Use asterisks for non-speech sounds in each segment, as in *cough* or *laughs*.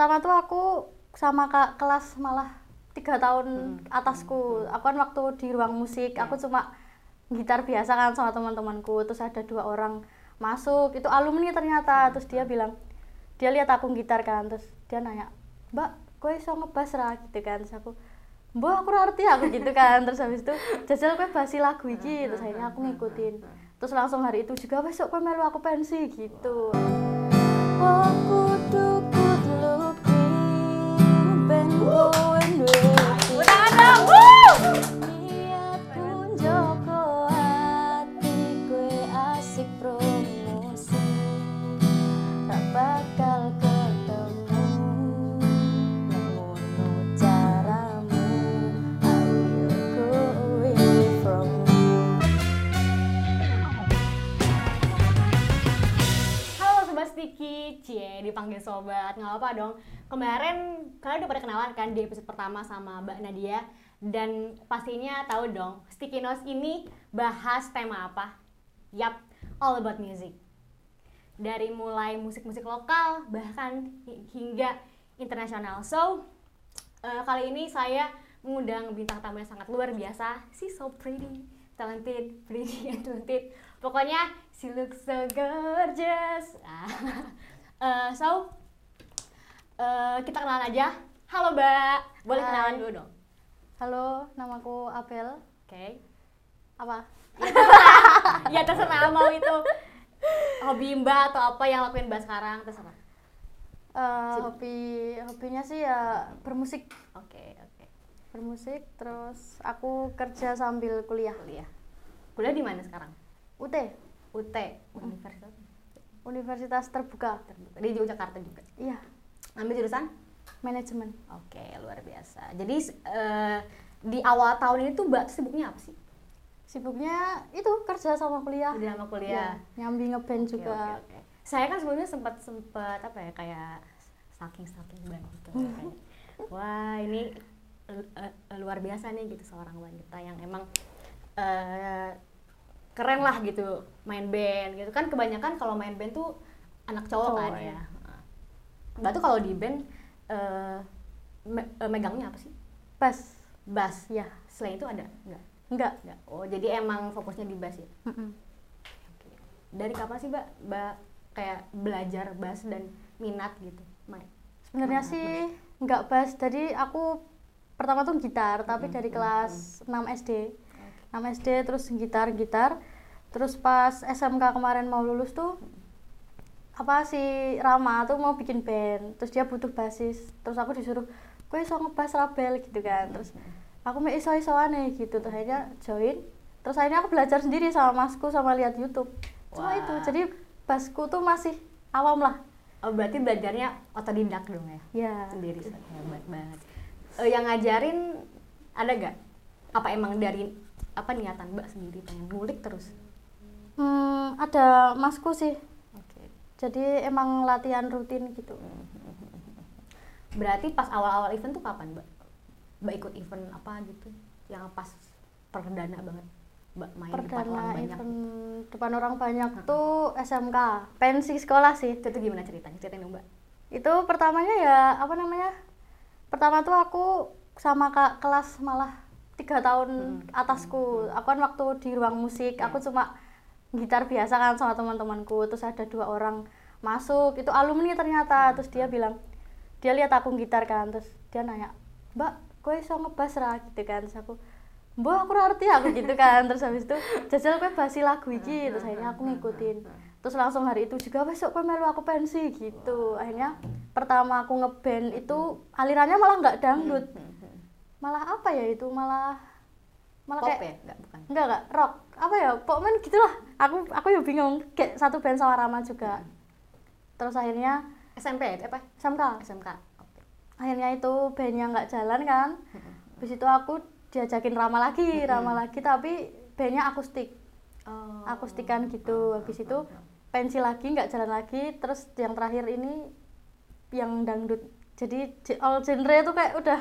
pertama tuh aku sama kak kelas malah tiga tahun Hmm, atasku. Aku kan waktu di ruang musik aku cuma gitar biasa kan sama teman-temanku terus ada dua orang masuk itu alumni ternyata. Terus dia bilang dia lihat aku gitar kan terus dia nanya mbak kowe iso ngebas ra? Gitu kan. Terus aku mbak aku ngerti aku gitu kan. Terus habis itu jajal kowe basi lagu iki. Terus akhirnya aku ngikutin. Terus langsung hari itu juga besok kowe melu aku pensi gitu. Oh kudu Sobat, nggak apa dong. Kemarin kalian udah pada kenalan kan di episode pertama sama Mbak Nadia? Dan pastinya tahu dong, Sticky Notes ini bahas tema apa? Yap, all about music. Dari mulai musik-musik lokal, bahkan hi- hingga internasional. So, eh, kali ini saya mengundang bintang tamu yang sangat luar biasa. She's so pretty, talented, pretty, *laughs* and talented. Pokoknya, she looks so gorgeous. *laughs* Eh, So, eh, kita kenalan aja. Halo Mbak, boleh Hai. kenalan dulu dong. Halo, namaku Apel Oke. Apa? *laughs* Ya terserah mau itu Hobi Mbak atau apa yang lakuin Mbak sekarang, terserah. Eh, hobi hobinya sih ya bermusik. Oke, oke. Bermusik terus aku kerja sambil kuliah. Kuliah. Kuliah di mana sekarang? UT UT, Universitas. Universitas Terbuka. Terbuka. Di Yogyakarta juga? Iya Ambil jurusan? manajemen Oke, luar biasa. Jadi eh, di awal tahun ini tuh Mbak tuh sibuknya apa sih? sibuknya itu kerja sama kuliah Di sama Ya, kuliah. nyambi ngeband Oke, juga oke, oke. Saya kan sebelumnya sempat sempat apa ya kayak stalking stalking Mbak gitu. Kayak, Wah ini eh, luar biasa nih gitu seorang wanita yang emang eh, keren lah gitu main band gitu kan kebanyakan kalau main band tuh anak cowok, Cowok, kan ya. ya. Mbak tuh kalau di band eh, me- eh, megangnya apa sih? bass Bass. ya Selain itu ada enggak? enggak Enggak. Oh, jadi emang fokusnya di bass ya. Mm-mm. Dari kapan sih, Mbak, Mbak kayak belajar bass dan minat gitu? Main. sebenarnya sih enggak bass jadi aku pertama tuh gitar tapi Mm-mm, dari mm-mm. kelas 6 SD 6 SD terus gitar gitar terus pas SMK kemarin mau lulus tuh apa si Rama tuh mau bikin band terus dia butuh basis terus aku disuruh gue iso ngebas rabel gitu kan terus aku mau iso iso aneh gitu terus akhirnya join terus akhirnya aku belajar sendiri sama masku sama lihat YouTube cuma Wah. itu jadi basku tuh masih awam lah Oh, berarti belajarnya otodidak dong ya? ya Sendiri hebat banget. Eh, yang ngajarin ada gak? Apa emang dari apa niatan Mbak sendiri pengen ngulik terus? hmm, ada masku sih. Jadi emang latihan rutin gitu Berarti pas awal-awal event tuh kapan, Mbak? Mbak ikut event apa gitu? Yang pas perdana banget. Mbak main depan orang perdana banyak. event depan orang banyak tuh SMK pensi sekolah sih Itu tuh gimana ceritanya? Ceritain dong, Mbak. itu pertamanya ya apa namanya pertama tuh aku sama kak kelas malah tiga tahun Hmm, atasku aku kan waktu di ruang musik Ya. aku cuma gitar biasa kan sama teman-temanku terus ada dua orang masuk itu alumni ternyata. Terus dia bilang dia lihat aku gitar kan terus dia nanya mbak kowe iso ngebas ra? Gitu kan. Terus aku mbak aku ngerti aku gitu kan. Terus habis itu jajal kowe basi lagu iki. Terus akhirnya aku ngikutin. terus langsung hari itu juga besok kowe melu aku pensi gitu. Akhirnya pertama aku ngeband itu alirannya malah nggak dangdut. malah apa ya itu? Malah malah Pop kayak ya? Enggak, bukan. enggak enggak rock apa ya pokoknya gitulah aku aku ya bingung kayak satu band sama Rama juga terus akhirnya SMP? Apa? SMK SMK. Oke. akhirnya itu bandnya nggak jalan kan habis itu aku diajakin Rama lagi Rama lagi tapi bandnya akustik Oh. akustikan gitu habis itu pensi lagi nggak jalan lagi terus yang terakhir ini yang dangdut jadi all genre itu kayak udah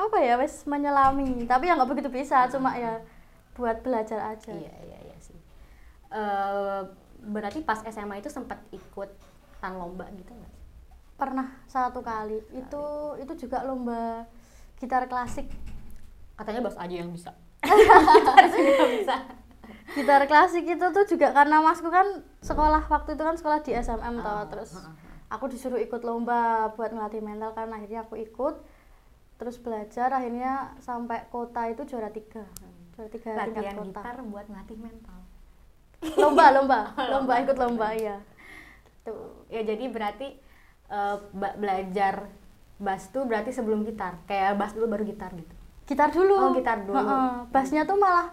apa ya wes menyelami tapi ya nggak begitu bisa cuma ya buat belajar aja Iya, iya, iya sih. Eh berarti pas SMA itu sempat ikut tan lomba gitu nggak? pernah satu kali itu itu juga lomba gitar klasik Katanya bos aja yang bisa. *laughs* Nggak bisa. gitar klasik itu tuh juga karena masku kan sekolah waktu itu kan sekolah di SMM Oh, terus heeh, aku disuruh ikut lomba buat ngelatih mental kan akhirnya aku ikut terus belajar akhirnya sampai kota itu juara tiga juara tiga tingkat Latihan kota gitar buat ngelatih mental. lomba lomba *laughs* lomba ikut lomba iya tuh Ya jadi berarti ba- belajar bass tuh berarti sebelum gitar. Kayak bass dulu baru gitar gitu. gitar dulu Oh, gitar dulu. Heeh. bassnya tuh malah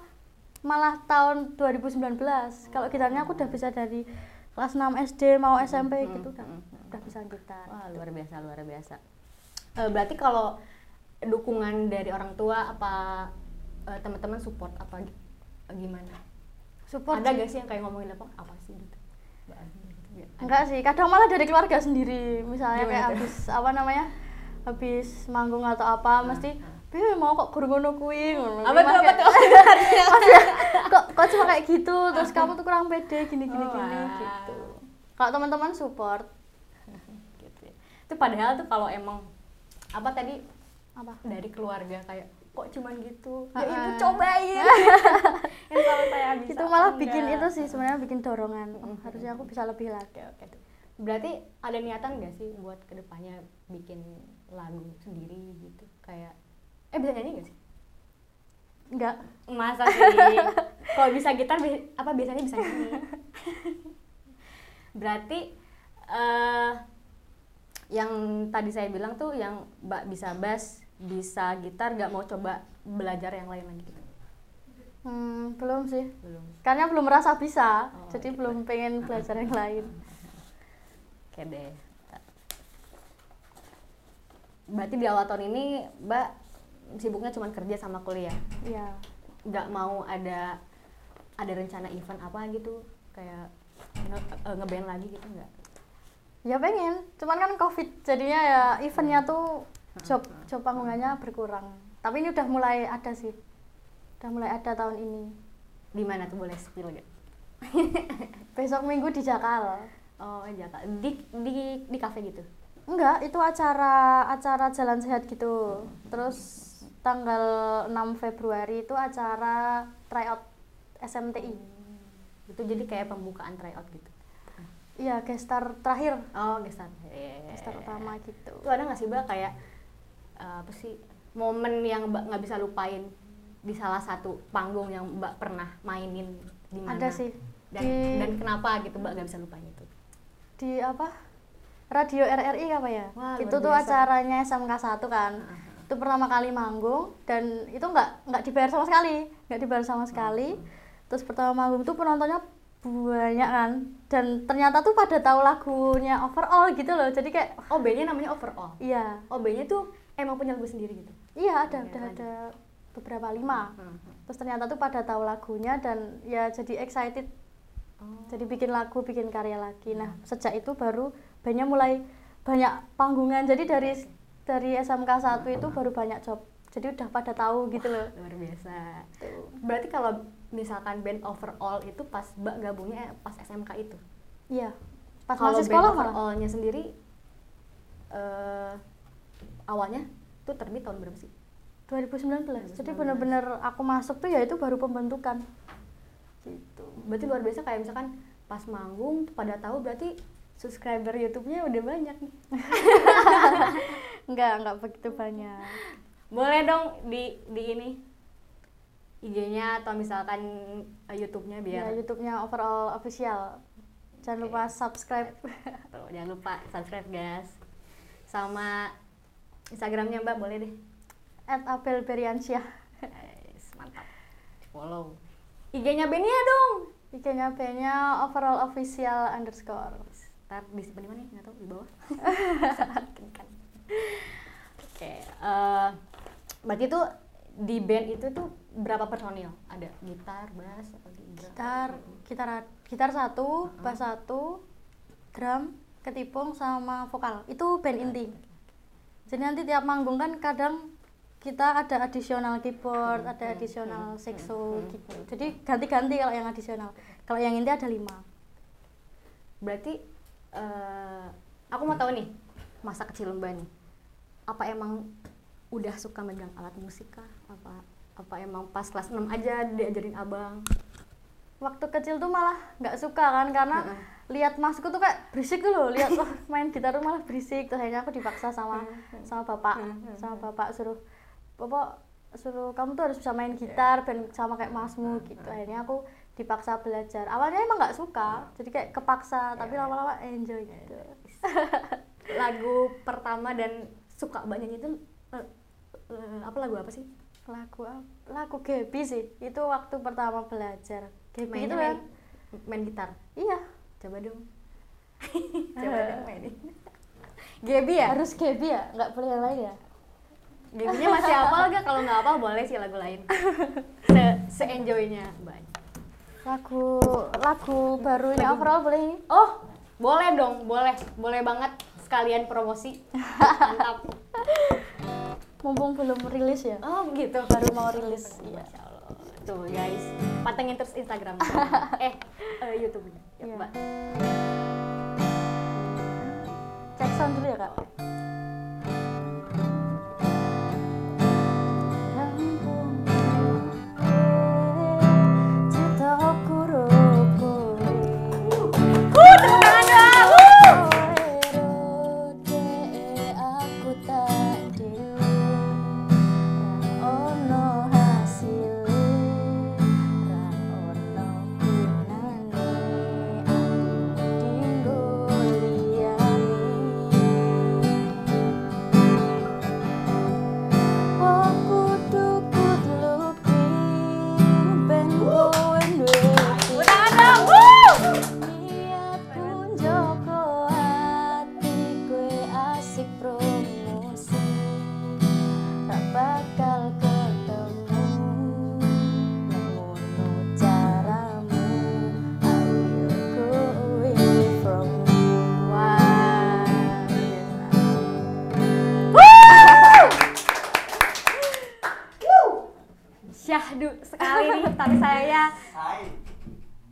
malah tahun 2019 kalau gitarnya aku udah bisa dari kelas 6 SD mau SMP Hmm, gitu udah hmm, hmm. udah bisa gitar Wah luar biasa luar biasa. Eh, berarti kalau dukungan dari orang tua apa eh, teman-teman support apa gi- gimana? support Ada sih. gak sih yang kayak ngomongin apa apa sih gitu? Gitu enggak sih kadang malah dari keluarga sendiri misalnya Gimana kayak tuh? habis apa namanya habis manggung atau apa mesti Piye mau kok guru ngono kuwi ngono. Apa tuh, apa tuh? *laughs* Kok kok cuma kayak gitu terus kamu tuh kurang pede gini gini Oh, gini wow. gitu. Kalau teman-teman support *laughs* gitu ya. Itu padahal tuh kalau emang apa tadi apa? dari keluarga kayak kok cuman gitu? Ya ibu cobain. *laughs* Yang kalau saya bisa itu malah enggak. bikin itu sih sebenarnya bikin dorongan. Oh, Mm-mm. harusnya aku bisa lebih lagi oke oke. Berarti ada niatan gak sih buat ke depannya bikin lagu sendiri gitu? Kayak eh bisa nyanyi gak sih? Enggak masa sih? *laughs* Kalau bisa gitar bi- apa biasanya bisa nyanyi? *laughs* Berarti eh yang tadi saya bilang tuh yang mbak bisa bass bisa gitar gak mau coba belajar yang lain lagi gitu hmm, belum sih belum karena belum merasa bisa Oh, jadi gitu. belum pengen *laughs* belajar yang lain Oke deh. Berarti di awal tahun ini Mbak sibuknya cuma kerja sama kuliah. iya Nggak mau ada ada rencana event apa gitu kayak nge- eh, ngeband lagi gitu nggak? ya pengen cuman kan covid jadinya ya eventnya tuh job job panggungannya berkurang tapi ini udah mulai ada sih udah mulai ada tahun ini Di mana tuh boleh spill gak? *laughs* besok minggu di Jakal Oh, Jakarta. Di di di kafe gitu. enggak itu acara acara jalan sehat gitu terus tanggal 6 Februari itu acara tryout SMTI Itu jadi kayak pembukaan tryout gitu. iya gestar terakhir Oh, gestar. Yeah. gestar utama gitu Itu ada nggak sih Mbak kayak eh, apa sih momen yang Mbak nggak bisa lupain di salah satu panggung yang Mbak pernah mainin di mana? ada sih. Dan, di dan kenapa gitu Mbak nggak bisa lupain itu? di apa? Radio RRI apa ya? Wah, itu tuh acaranya SMK 1 kan. Itu pertama kali manggung dan itu nggak nggak dibayar sama sekali. Nggak dibayar sama sekali. Terus pertama manggung tuh penontonnya banyak kan. Dan ternyata tuh pada tahu lagunya overall gitu loh. Jadi kayak Oh, bandnya namanya Overall. iya. Oh, bandnya tuh emang punya lagu sendiri gitu. iya ada udah lanjut. ada beberapa lima Hmm. terus ternyata tuh pada tahu lagunya dan ya jadi excited Oh. jadi bikin lagu bikin karya lagi nah sejak itu baru bandnya mulai banyak panggungan jadi dari dari SMK 1 itu baru banyak job jadi udah pada tahu gitu loh Luar biasa. Tuh. Berarti kalau misalkan band Overall itu pas Mbak gabungnya pas SMK itu. iya pas kalau masih sekolah Overall-nya sendiri eh awalnya tuh terbit tahun berapa sih? 2019 jadi 2019. bener-bener aku masuk tuh ya itu baru pembentukan gitu Berarti luar biasa kayak misalkan pas manggung pada tahu berarti subscriber YouTube-nya udah banyak nih. *laughs* enggak enggak begitu banyak Boleh dong di di ini IG-nya atau misalkan eh, YouTube-nya ya biar YouTube-nya overall official jangan lupa subscribe *laughs* Tuh, jangan lupa subscribe guys. Sama Instagramnya Mbak boleh deh. at Abel Beriansyah Guys, mantap. Follow. IG-nya Benia dong. IG-nya B-nya overall official underscore Ntar disimpan di mana ya? Nggak tahu di bawah. *laughs* Mungkin kan. Oke, eh, berarti tuh di band itu tuh berapa personil? Ada gitar, bass, drum? gitar gitar gitar satu bass satu drum ketipung sama vokal itu band inti jadi nanti tiap manggung kan kadang kita ada additional keyboard ada additional saxo gitu jadi ganti-ganti kalau yang additional kalau yang inti ada lima Berarti eh, aku mau tahu nih, masa kecil Mbak nih, apa emang udah suka megang alat musik kah? Apa apa emang pas kelas 6 aja diajarin abang? waktu kecil tuh malah nggak suka kan karena Heeh. Lihat masku tuh kayak berisik tuh loh lihat wah main gitar tuh malah berisik. Terus akhirnya aku dipaksa sama sama bapak sama bapak suruh bapak suruh kamu tuh harus bisa main gitar dan sama kayak masmu gitu. akhirnya aku dipaksa belajar. Awalnya emang nggak suka jadi kayak kepaksa tapi lama-lama enjoy gitu. *laughs* Lagu pertama dan suka banyak itu eh, eh, apa lagu apa sih? lagu apa? lagu Gaby sih itu waktu pertama belajar. Gaby itu main, kan. main gitar. iya Coba dong. *laughs* Coba dong mainin. *laughs* Gaby ya? harus Gaby ya nggak boleh yang lain ya Gabynya masih *laughs* hafal gak? Kalau nggak hafal boleh sih lagu lain. Se se enjoynya Mbak. lagu lagu barunya Lagu- overall boleh ini Oh, boleh dong, boleh, boleh banget sekalian promosi. Mantap. mumpung belum rilis ya Oh, gitu. baru mau rilis iya. Tuh guys, pantengin terus Instagram. eh, eh, YouTube-nya. Sound dulu ya kak saya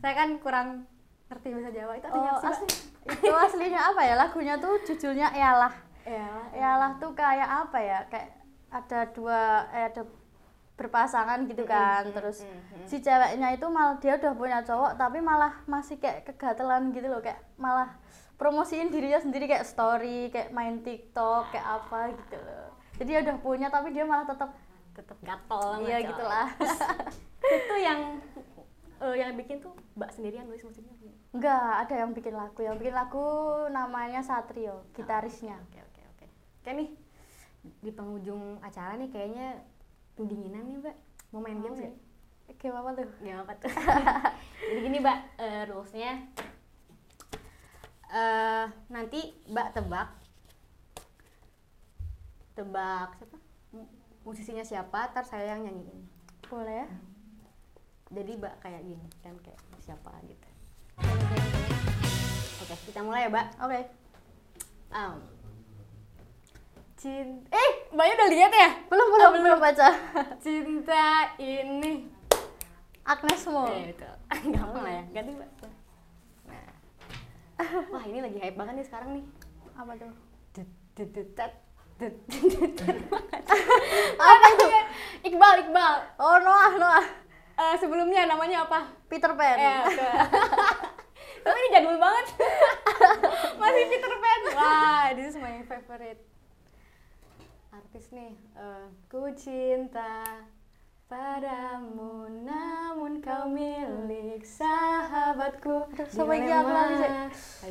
saya kan kurang ngerti bahasa Jawa. Itu artinya Oh, asli, itu aslinya apa ya? Lagunya tuh judulnya Ialah Ya, Ialah tuh kayak apa ya? Kayak ada dua eh, ada berpasangan gitu kan. Terus si ceweknya itu malah dia udah punya cowok tapi malah masih kayak kegatelan gitu loh. Kayak malah promosiin dirinya sendiri kayak story kayak main TikTok kayak apa gitu loh. Jadi dia udah punya tapi dia malah tetap tetap gatel iya gitulah *laughs* itu yang eh, yang bikin tuh mbak sendirian nulis musiknya enggak ada yang bikin lagu. Yang bikin lagu namanya Satrio gitarisnya. oke oke oke. Oke nih di penghujung acara nih kayaknya pendinginan nih mbak. Mau main games ya? Game apa tuh. Gak apa tuh. *laughs* Jadi gini mbak, eh, rulesnya eh nanti mbak tebak, tebak siapa? Musisinya siapa? Ntar saya yang nyanyiin. boleh ya Jadi mbak kayak gini kan kayak siapa gitu. Oke, kita mulai ya mbak. oke Um, Cinta, eh mbaknya udah lihat ya? belum belum belum baca Cinta ini Agnesmo Eh, betul. *laughs* Gampang lah ya. Ganti, Mbak. Nah. Wah, ini lagi hype banget nih sekarang nih. apa tuh tat. *laughs* apa itu Iqbal, Iqbal. oh Noah Noah Eh, sebelumnya namanya apa? Peter Pan Eh, oke. *laughs* Tapi ini jadul banget. *laughs* Masih Peter Pan. Wah, this is my favorite. Artis nih. eh, ku cinta padamu namun kau milik sahabatku aku lali, Cek.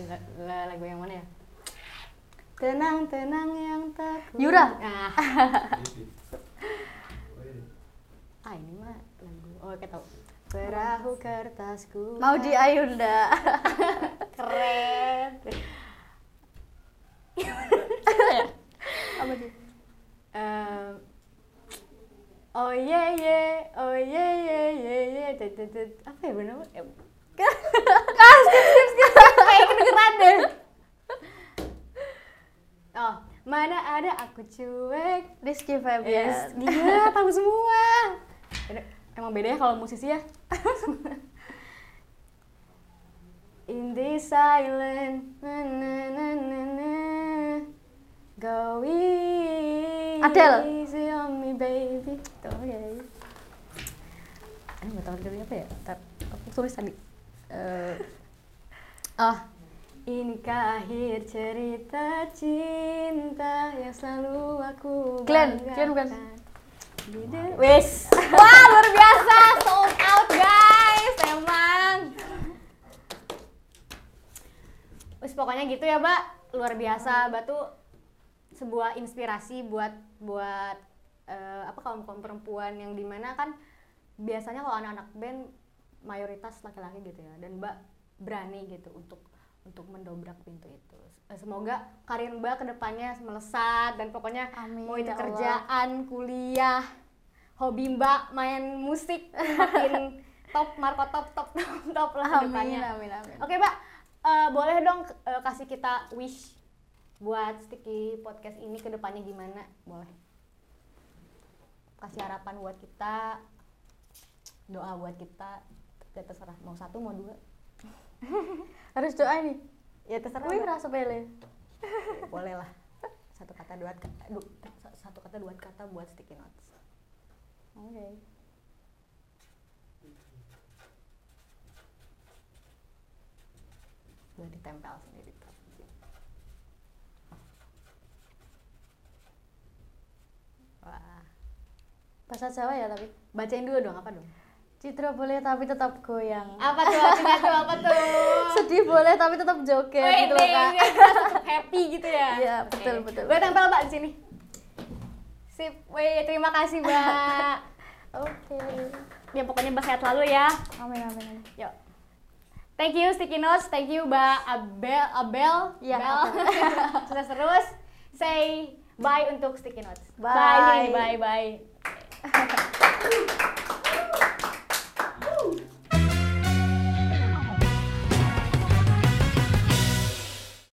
Lagu- la- lagu yang mana ya tenang tenang yang tak Yura. ah *laughs* ini mah tau. Perahu kertasku. Mau di Ayunda *laughs* keren. *laughs* Apa tuh? Oh ye ye oh ye ye ye ye tut. apa ya benar ah skip skip. Kayak kedengeran deh. Oh mana ada aku cuek. Rizky Febian. Yes gila tahu semua *laughs* emang beda ya kalau musisi ya *laughs* in this silent na na na na na Go easy Adele. on me baby. Tuh. Ini nggak tahu dari apa ya? Ntar aku tulis tadi. Eh, oh, inikah akhir cerita cinta yang selalu aku Glenn, Glenn bukan? Wes, wah luar biasa, sold out guys, emang. Wes pokoknya gitu ya, Mbak. Luar biasa, Mbak tuh sebuah inspirasi buat buat eh, apa kaum kaum perempuan yang di mana kan biasanya kalau anak-anak band mayoritas laki-laki gitu ya. Dan Mbak berani gitu untuk untuk mendobrak pintu itu. Eh, Semoga karir Mbak ke depannya melesat dan pokoknya Amin, mau itu ya Allah. kerjaan, kuliah, hobi Mbak main musik makin *laughs* top, Marco top top top top lah Amin, ke depannya. amin, amin. Oke Mbak, eh, boleh dong eh, kasih kita wish buat Sticky Podcast ini ke depannya gimana? Boleh. Kasih harapan buat kita, doa buat kita, ya terserah. Mau satu, mau dua. *laughs* Harus doa nih. Ya terserah. Wih, rasa pele. *laughs* Boleh lah. Satu kata, dua kata, du- satu kata, dua kata buat Sticky Notes. Oke. Udah ditempel sendiri tuh. Wah. Bahasa Jawa ya tapi. Bacain dulu dong, apa dong? Citra boleh tapi tetap goyang. Apa tuh artinya tuh apa tuh? *laughs* Sedih boleh tapi tetap joget Wih, gitu loh, Kak. kita tetap happy gitu ya. Iya, Oke. betul, betul. Gue tempel Mbak di sini. Sip. Wih, terima kasih, Mbak. *laughs* Oke. ya pokoknya Mbak sehat selalu ya. Amin amin. Yuk. Thank you Sticky Notes, thank you Mbak Abel, Abel, Iya, Bel. *laughs* Sukses terus. Say bye untuk Sticky Notes. Bye. Bye, bye, bye.